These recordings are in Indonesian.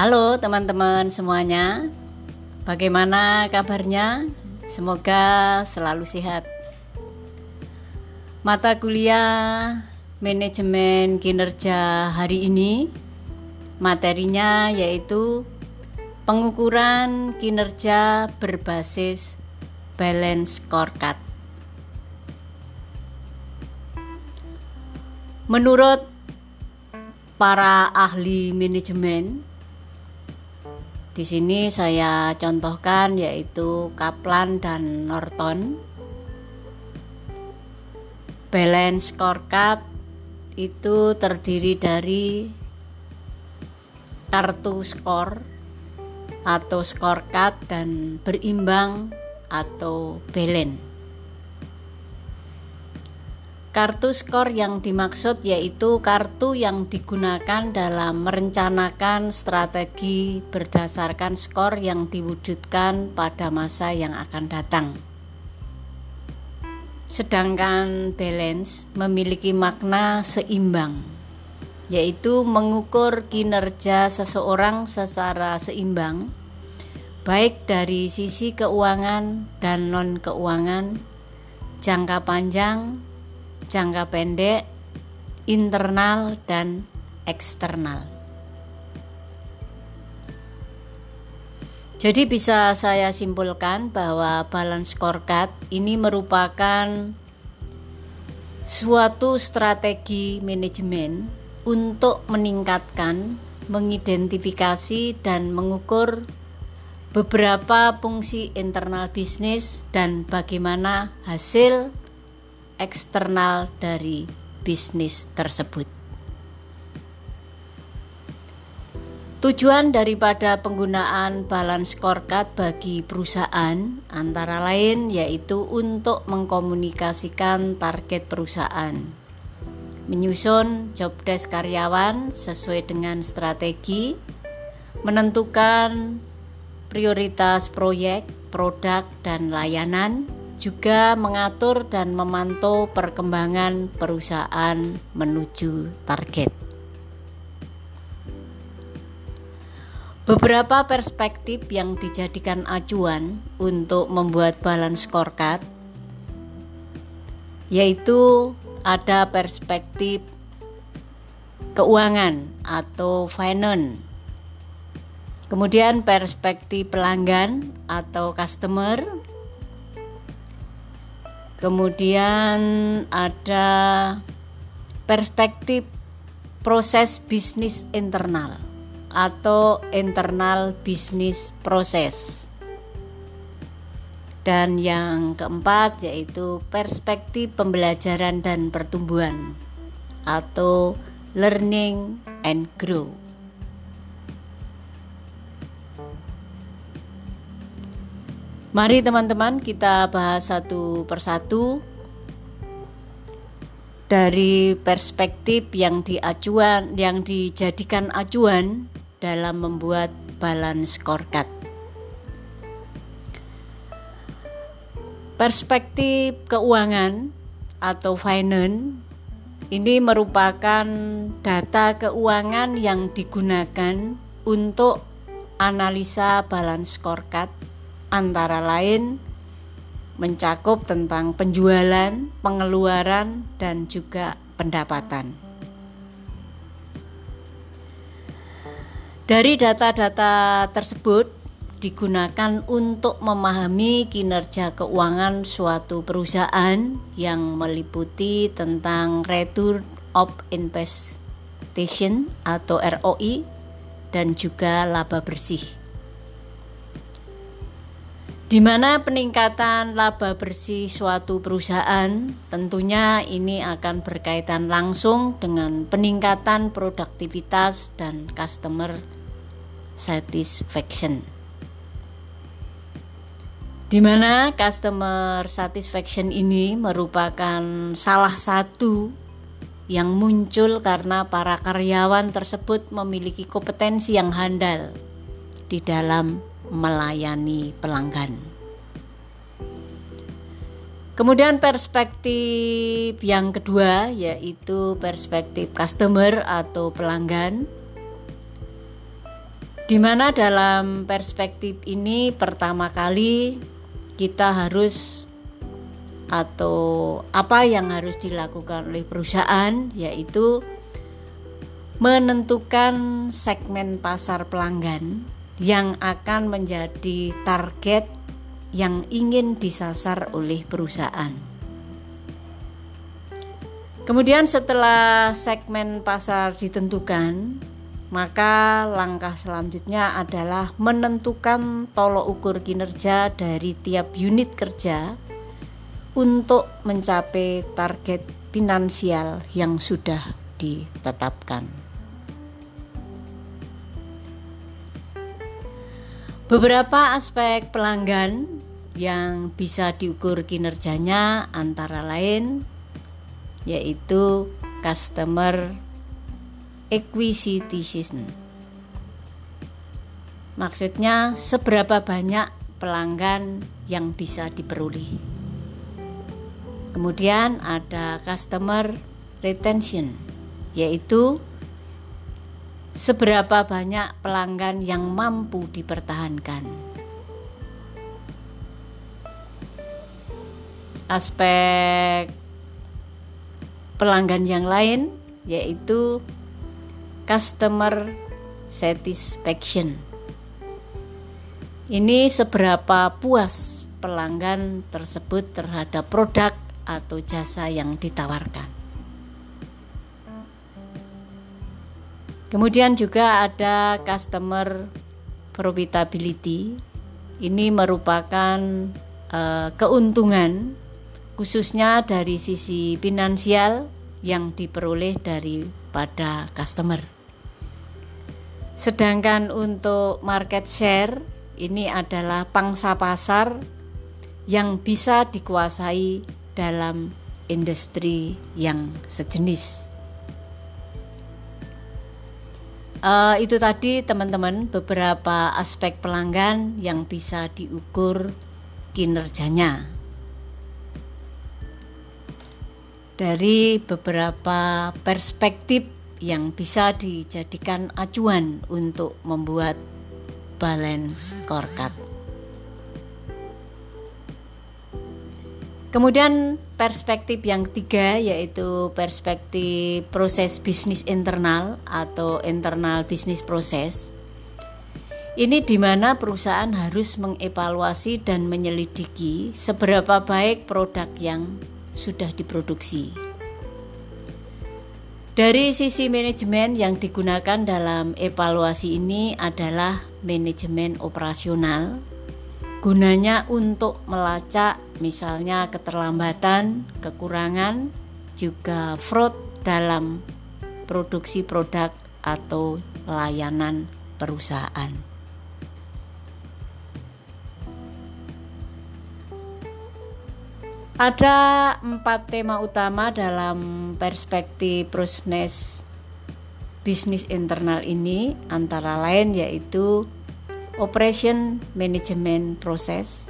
Halo teman-teman semuanya, bagaimana kabarnya? Semoga selalu sehat. Mata kuliah manajemen kinerja hari ini materinya yaitu pengukuran kinerja berbasis balance scorecard. Menurut para ahli manajemen, di sini saya contohkan yaitu Kaplan dan Norton. Balance scorecard itu terdiri dari kartu skor atau scorecard dan berimbang atau balance. Kartu skor yang dimaksud yaitu kartu yang digunakan dalam merencanakan strategi berdasarkan skor yang diwujudkan pada masa yang akan datang. Sedangkan balance memiliki makna seimbang, yaitu mengukur kinerja seseorang secara seimbang, baik dari sisi keuangan dan non-keuangan, jangka panjang, jangka pendek, internal, dan eksternal. Jadi bisa saya simpulkan bahwa balance scorecard ini merupakan suatu strategi manajemen untuk meningkatkan, mengidentifikasi dan mengukur beberapa fungsi internal bisnis dan bagaimana hasil eksternal dari bisnis tersebut. Tujuan daripada penggunaan balance scorecard bagi perusahaan antara lain yaitu untuk mengkomunikasikan target perusahaan, menyusun job desk karyawan sesuai dengan strategi, menentukan prioritas proyek, produk, dan layanan, juga mengatur dan memantau perkembangan perusahaan menuju target. Beberapa perspektif yang dijadikan acuan untuk membuat balance scorecard yaitu ada perspektif keuangan atau finance. Kemudian perspektif pelanggan atau customer Kemudian ada perspektif proses bisnis internal atau internal bisnis proses. Dan yang keempat yaitu perspektif pembelajaran dan pertumbuhan atau learning and grow. Mari teman-teman kita bahas satu persatu dari perspektif yang diacuan yang dijadikan acuan dalam membuat balance scorecard. Perspektif keuangan atau finance ini merupakan data keuangan yang digunakan untuk analisa balance scorecard antara lain mencakup tentang penjualan, pengeluaran, dan juga pendapatan. Dari data-data tersebut digunakan untuk memahami kinerja keuangan suatu perusahaan yang meliputi tentang return of investation atau ROI dan juga laba bersih di mana peningkatan laba bersih suatu perusahaan tentunya ini akan berkaitan langsung dengan peningkatan produktivitas dan customer satisfaction. Di mana customer satisfaction ini merupakan salah satu yang muncul karena para karyawan tersebut memiliki kompetensi yang handal di dalam melayani pelanggan. Kemudian perspektif yang kedua yaitu perspektif customer atau pelanggan. di mana dalam perspektif ini pertama kali kita harus atau apa yang harus dilakukan oleh perusahaan yaitu menentukan segmen pasar pelanggan yang akan menjadi target yang ingin disasar oleh perusahaan. Kemudian setelah segmen pasar ditentukan, maka langkah selanjutnya adalah menentukan tolok ukur kinerja dari tiap unit kerja untuk mencapai target finansial yang sudah ditetapkan. Beberapa aspek pelanggan yang bisa diukur kinerjanya antara lain yaitu customer acquisition. Maksudnya seberapa banyak pelanggan yang bisa diperoleh. Kemudian ada customer retention yaitu seberapa banyak pelanggan yang mampu dipertahankan. Aspek pelanggan yang lain yaitu customer satisfaction. Ini seberapa puas pelanggan tersebut terhadap produk atau jasa yang ditawarkan. Kemudian juga ada customer profitability. Ini merupakan uh, keuntungan khususnya dari sisi finansial yang diperoleh daripada customer. Sedangkan untuk market share ini adalah pangsa pasar yang bisa dikuasai dalam industri yang sejenis. Uh, itu tadi teman-teman beberapa aspek pelanggan yang bisa diukur kinerjanya dari beberapa perspektif yang bisa dijadikan acuan untuk membuat balance scorecard. Kemudian perspektif yang tiga yaitu perspektif proses bisnis internal atau internal bisnis proses. Ini di mana perusahaan harus mengevaluasi dan menyelidiki seberapa baik produk yang sudah diproduksi. Dari sisi manajemen yang digunakan dalam evaluasi ini adalah manajemen operasional Gunanya untuk melacak misalnya keterlambatan, kekurangan, juga fraud dalam produksi produk atau layanan perusahaan. Ada empat tema utama dalam perspektif prosnes bisnis internal ini, antara lain yaitu operation management process,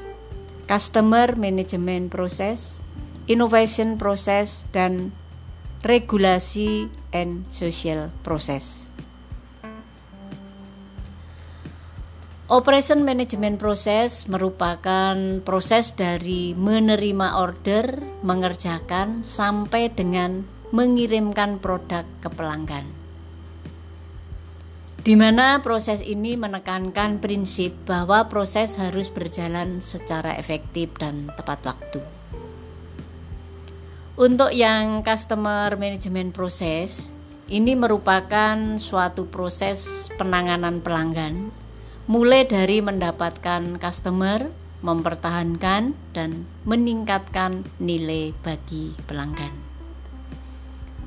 customer management process, innovation process, dan regulasi and social process. Operation management process merupakan proses dari menerima order, mengerjakan sampai dengan mengirimkan produk ke pelanggan di mana proses ini menekankan prinsip bahwa proses harus berjalan secara efektif dan tepat waktu. Untuk yang customer management process, ini merupakan suatu proses penanganan pelanggan, mulai dari mendapatkan customer, mempertahankan, dan meningkatkan nilai bagi pelanggan.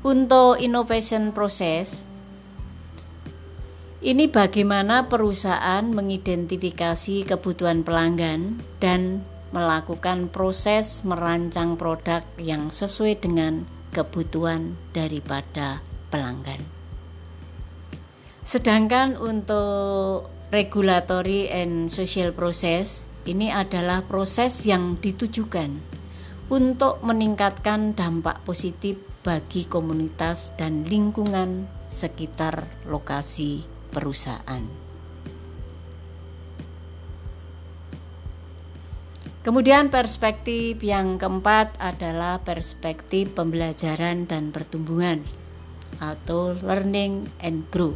Untuk innovation process, ini bagaimana perusahaan mengidentifikasi kebutuhan pelanggan dan melakukan proses merancang produk yang sesuai dengan kebutuhan daripada pelanggan. Sedangkan untuk regulatory and social process ini adalah proses yang ditujukan untuk meningkatkan dampak positif bagi komunitas dan lingkungan sekitar lokasi perusahaan. Kemudian perspektif yang keempat adalah perspektif pembelajaran dan pertumbuhan atau learning and grow.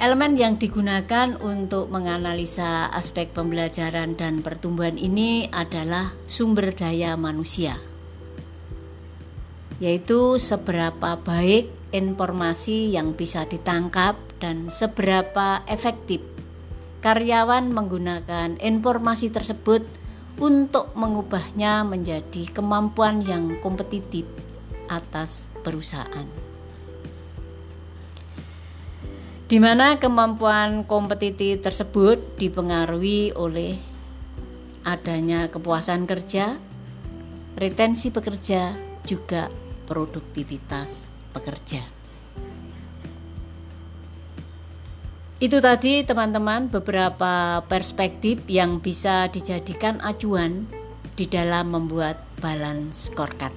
Elemen yang digunakan untuk menganalisa aspek pembelajaran dan pertumbuhan ini adalah sumber daya manusia. Yaitu seberapa baik informasi yang bisa ditangkap dan seberapa efektif karyawan menggunakan informasi tersebut untuk mengubahnya menjadi kemampuan yang kompetitif atas perusahaan. Di mana kemampuan kompetitif tersebut dipengaruhi oleh adanya kepuasan kerja, retensi pekerja, juga produktivitas pekerja. Itu tadi teman-teman beberapa perspektif yang bisa dijadikan acuan di dalam membuat balance scorecard.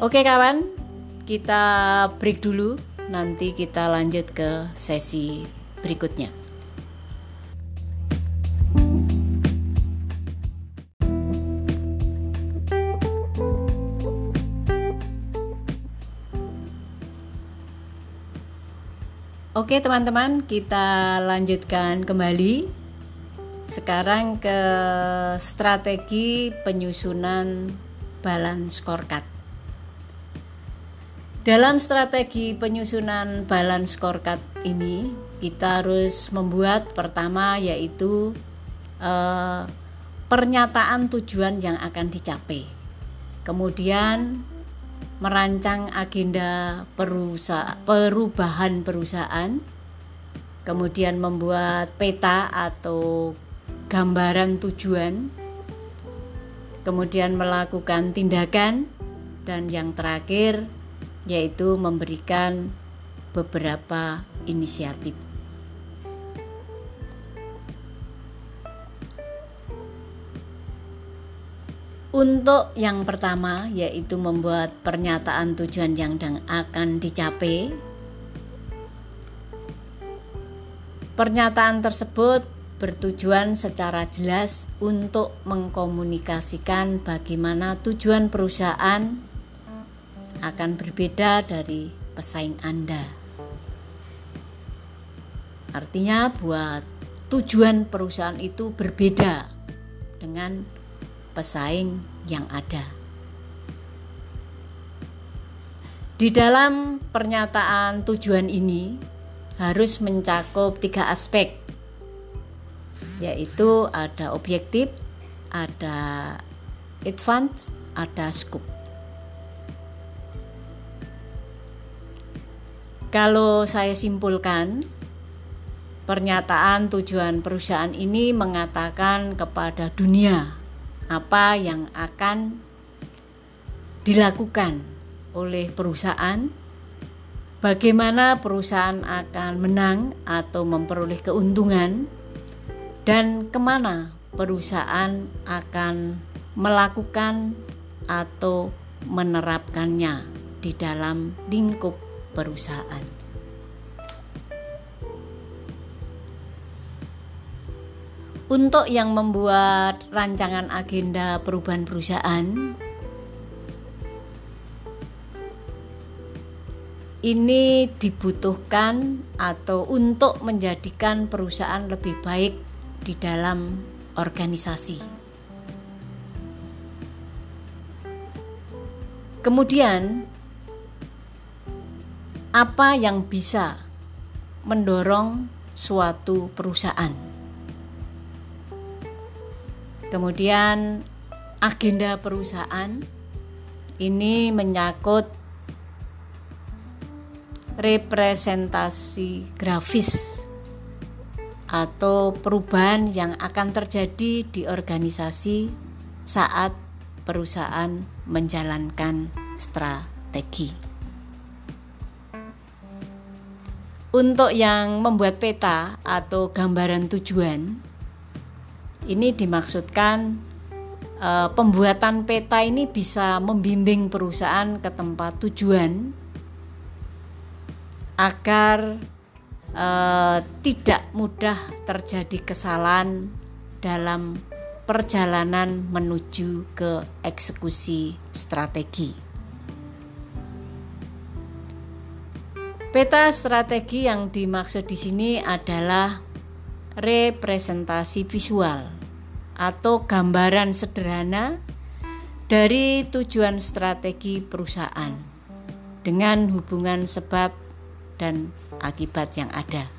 Oke kawan, kita break dulu, nanti kita lanjut ke sesi berikutnya. Oke teman-teman, kita lanjutkan kembali. Sekarang ke strategi penyusunan balance scorecard. Dalam strategi penyusunan balance scorecard ini, kita harus membuat pertama yaitu eh, pernyataan tujuan yang akan dicapai. Kemudian merancang agenda perusahaan, perubahan perusahaan, kemudian membuat peta atau gambaran tujuan, kemudian melakukan tindakan, dan yang terakhir yaitu memberikan beberapa inisiatif. Untuk yang pertama yaitu membuat pernyataan tujuan yang akan dicapai. Pernyataan tersebut bertujuan secara jelas untuk mengkomunikasikan bagaimana tujuan perusahaan akan berbeda dari pesaing Anda. Artinya buat tujuan perusahaan itu berbeda dengan pesaing yang ada. Di dalam pernyataan tujuan ini harus mencakup tiga aspek, yaitu ada objektif, ada advance, ada scope. Kalau saya simpulkan, pernyataan tujuan perusahaan ini mengatakan kepada dunia apa yang akan dilakukan oleh perusahaan, bagaimana perusahaan akan menang atau memperoleh keuntungan, dan ke mana perusahaan akan melakukan atau menerapkannya di dalam lingkup perusahaan. Untuk yang membuat rancangan agenda perubahan perusahaan, ini dibutuhkan atau untuk menjadikan perusahaan lebih baik di dalam organisasi. Kemudian, apa yang bisa mendorong suatu perusahaan? Kemudian agenda perusahaan ini menyangkut representasi grafis atau perubahan yang akan terjadi di organisasi saat perusahaan menjalankan strategi. Untuk yang membuat peta atau gambaran tujuan, ini dimaksudkan uh, pembuatan peta ini bisa membimbing perusahaan ke tempat tujuan agar eh, tidak mudah terjadi kesalahan dalam perjalanan menuju ke eksekusi strategi. Peta strategi yang dimaksud di sini adalah representasi visual atau gambaran sederhana dari tujuan strategi perusahaan dengan hubungan sebab dan akibat yang ada.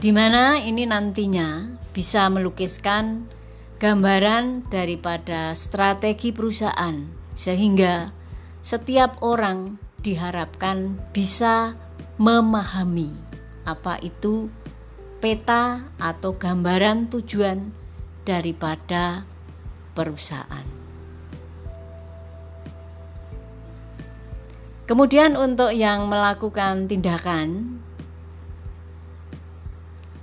Di mana ini nantinya bisa melukiskan gambaran daripada strategi perusahaan sehingga setiap orang diharapkan bisa memahami apa itu peta atau gambaran tujuan daripada perusahaan. Kemudian untuk yang melakukan tindakan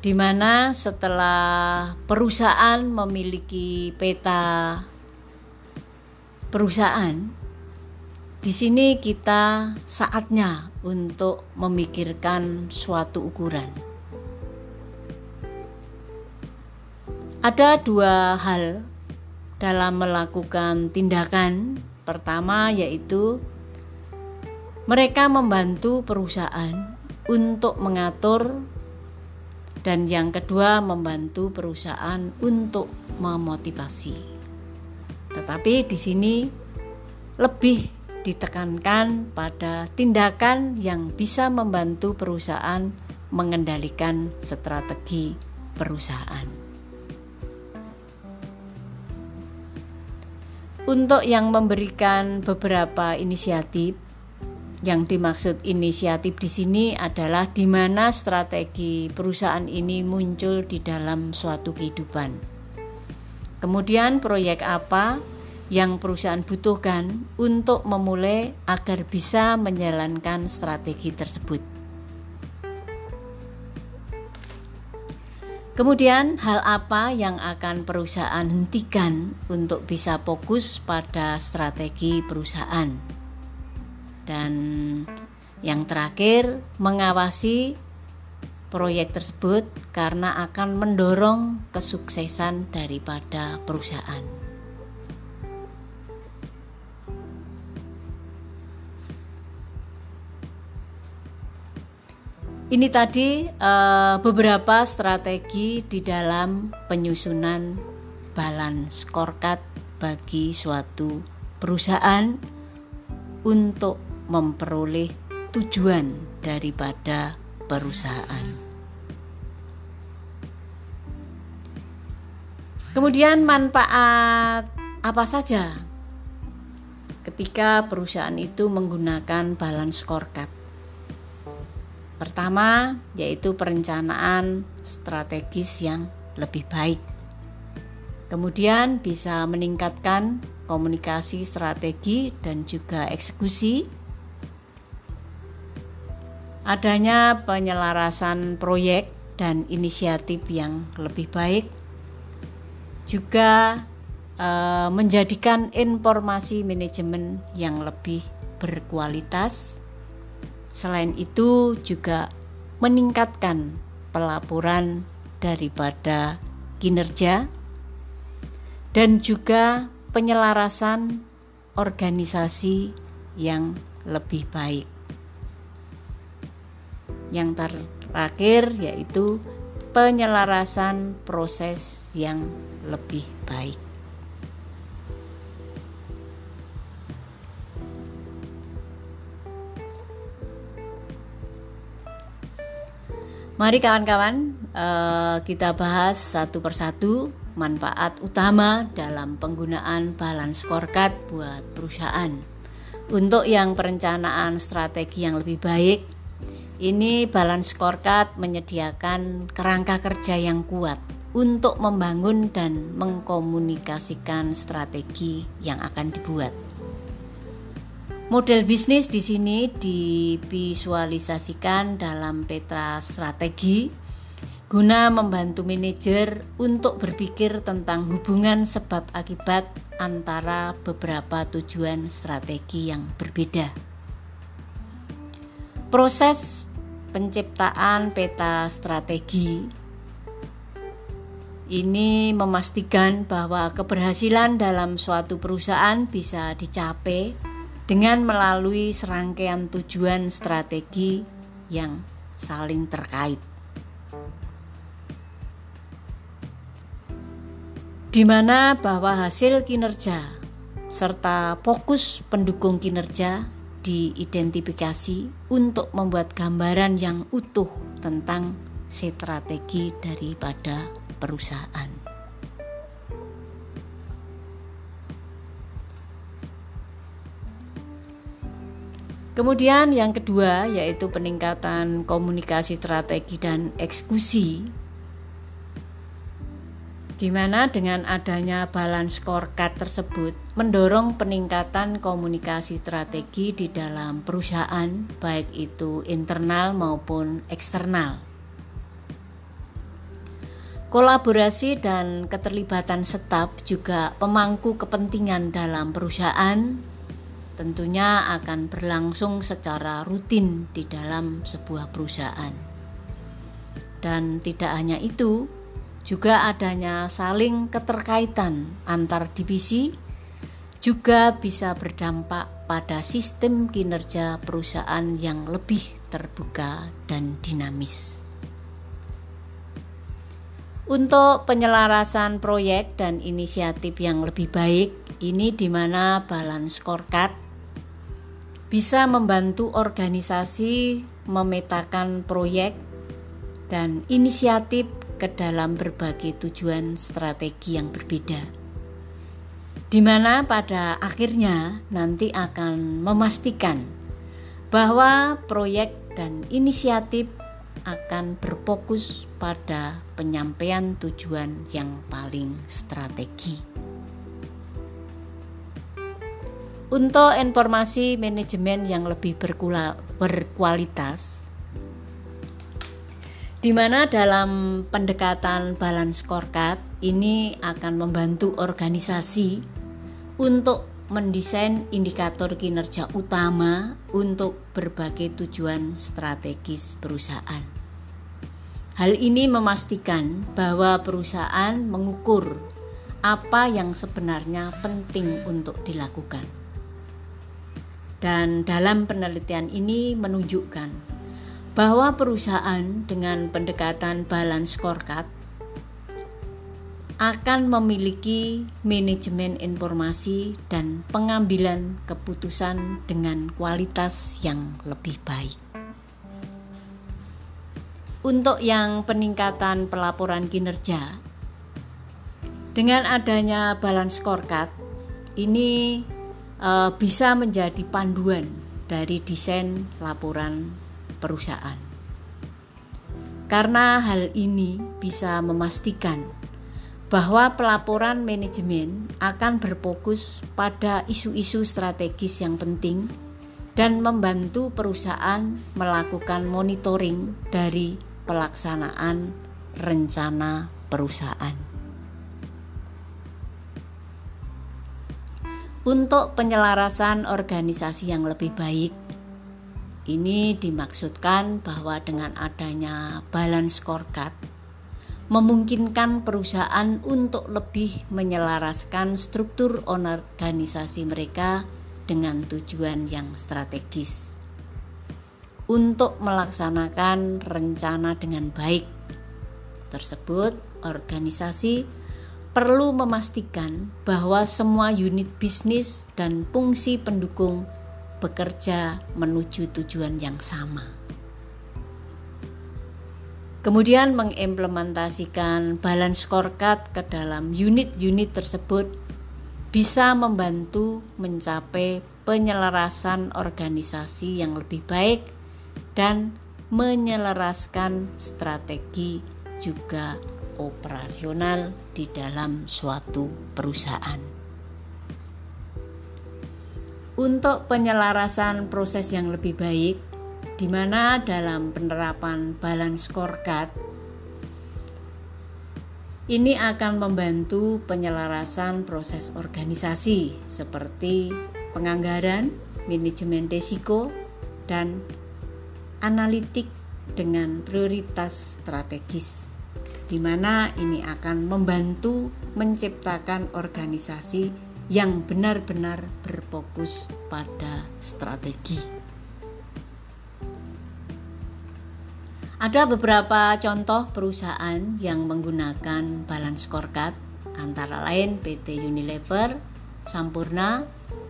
di mana setelah perusahaan memiliki peta perusahaan di sini kita saatnya untuk memikirkan suatu ukuran. Ada dua hal dalam melakukan tindakan. Pertama, yaitu mereka membantu perusahaan untuk mengatur, dan yang kedua, membantu perusahaan untuk memotivasi. Tetapi di sini lebih ditekankan pada tindakan yang bisa membantu perusahaan mengendalikan strategi perusahaan. Untuk yang memberikan beberapa inisiatif, yang dimaksud inisiatif di sini adalah di mana strategi perusahaan ini muncul di dalam suatu kehidupan. Kemudian proyek apa yang perusahaan butuhkan untuk memulai agar bisa menjalankan strategi tersebut. Kemudian, hal apa yang akan perusahaan hentikan untuk bisa fokus pada strategi perusahaan? Dan yang terakhir, mengawasi proyek tersebut karena akan mendorong kesuksesan daripada perusahaan. Ini tadi uh, beberapa strategi di dalam penyusunan balance scorecard bagi suatu perusahaan untuk memperoleh tujuan daripada perusahaan. Kemudian manfaat apa saja ketika perusahaan itu menggunakan balance scorecard? Pertama, yaitu perencanaan strategis yang lebih baik. Kemudian bisa meningkatkan komunikasi strategi dan juga eksekusi. Adanya penyelarasan proyek dan inisiatif yang lebih baik juga eh, menjadikan informasi manajemen yang lebih berkualitas Selain itu juga meningkatkan pelaporan daripada kinerja dan juga penyelarasan organisasi yang lebih baik. Yang terakhir yaitu penyelarasan proses yang lebih baik. Mari kawan-kawan uh, kita bahas satu persatu manfaat utama dalam penggunaan balance scorecard buat perusahaan. Untuk yang perencanaan strategi yang lebih baik, ini balance scorecard menyediakan kerangka kerja yang kuat untuk membangun dan mengkomunikasikan strategi yang akan dibuat. Model bisnis di sini divisualisasikan dalam peta strategi guna membantu manajer untuk berpikir tentang hubungan sebab akibat antara beberapa tujuan strategi yang berbeda. Proses penciptaan peta strategi ini memastikan bahwa keberhasilan dalam suatu perusahaan bisa dicapai dengan melalui serangkaian tujuan strategi yang saling terkait. Di mana bahwa hasil kinerja serta fokus pendukung kinerja diidentifikasi untuk membuat gambaran yang utuh tentang strategi daripada perusahaan. Kemudian yang kedua yaitu peningkatan komunikasi strategi dan eksekusi di mana dengan adanya balance scorecard tersebut mendorong peningkatan komunikasi strategi di dalam perusahaan baik itu internal maupun eksternal. Kolaborasi dan keterlibatan staf juga pemangku kepentingan dalam perusahaan tentunya akan berlangsung secara rutin di dalam sebuah perusahaan. Dan tidak hanya itu, juga adanya saling keterkaitan antar divisi juga bisa berdampak pada sistem kinerja perusahaan yang lebih terbuka dan dinamis. Untuk penyelarasan proyek dan inisiatif yang lebih baik, ini di mana balance scorecard bisa membantu organisasi memetakan proyek dan inisiatif ke dalam berbagai tujuan strategi yang berbeda. Di mana pada akhirnya nanti akan memastikan bahwa proyek dan inisiatif akan berfokus pada penyampaian tujuan yang paling strategi. Untuk informasi manajemen yang lebih berkualitas, di mana dalam pendekatan balance scorecard ini akan membantu organisasi untuk mendesain indikator kinerja utama untuk berbagai tujuan strategis perusahaan. Hal ini memastikan bahwa perusahaan mengukur apa yang sebenarnya penting untuk dilakukan. Dan dalam penelitian ini menunjukkan bahwa perusahaan dengan pendekatan balance scorecard akan memiliki manajemen informasi dan pengambilan keputusan dengan kualitas yang lebih baik. Untuk yang peningkatan pelaporan kinerja, dengan adanya balance scorecard, ini e, bisa menjadi panduan dari desain laporan perusahaan. Karena hal ini bisa memastikan bahwa pelaporan manajemen akan berfokus pada isu-isu strategis yang penting dan membantu perusahaan melakukan monitoring dari pelaksanaan rencana perusahaan. Untuk penyelarasan organisasi yang lebih baik, ini dimaksudkan bahwa dengan adanya balance scorecard memungkinkan perusahaan untuk lebih menyelaraskan struktur organisasi mereka dengan tujuan yang strategis. Untuk melaksanakan rencana dengan baik tersebut, organisasi perlu memastikan bahwa semua unit bisnis dan fungsi pendukung bekerja menuju tujuan yang sama. Kemudian mengimplementasikan balance scorecard ke dalam unit-unit tersebut bisa membantu mencapai penyelarasan organisasi yang lebih baik dan menyelaraskan strategi juga operasional di dalam suatu perusahaan. Untuk penyelarasan proses yang lebih baik, di mana dalam penerapan balance scorecard ini akan membantu penyelarasan proses organisasi seperti penganggaran, manajemen risiko, dan analitik dengan prioritas strategis di mana ini akan membantu menciptakan organisasi yang benar-benar berfokus pada strategi. Ada beberapa contoh perusahaan yang menggunakan balance scorecard antara lain PT Unilever, Sampurna,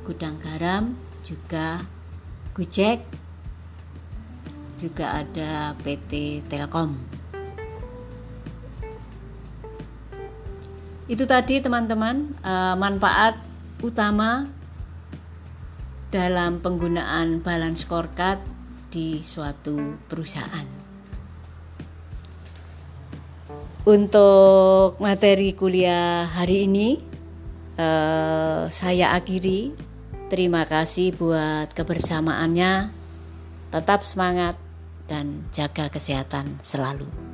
Gudang Garam, juga Gojek, juga ada PT Telkom. Itu tadi teman-teman eh, manfaat utama dalam penggunaan balance scorecard di suatu perusahaan. Untuk materi kuliah hari ini eh, saya akhiri. Terima kasih buat kebersamaannya. Tetap semangat dan jaga kesehatan selalu.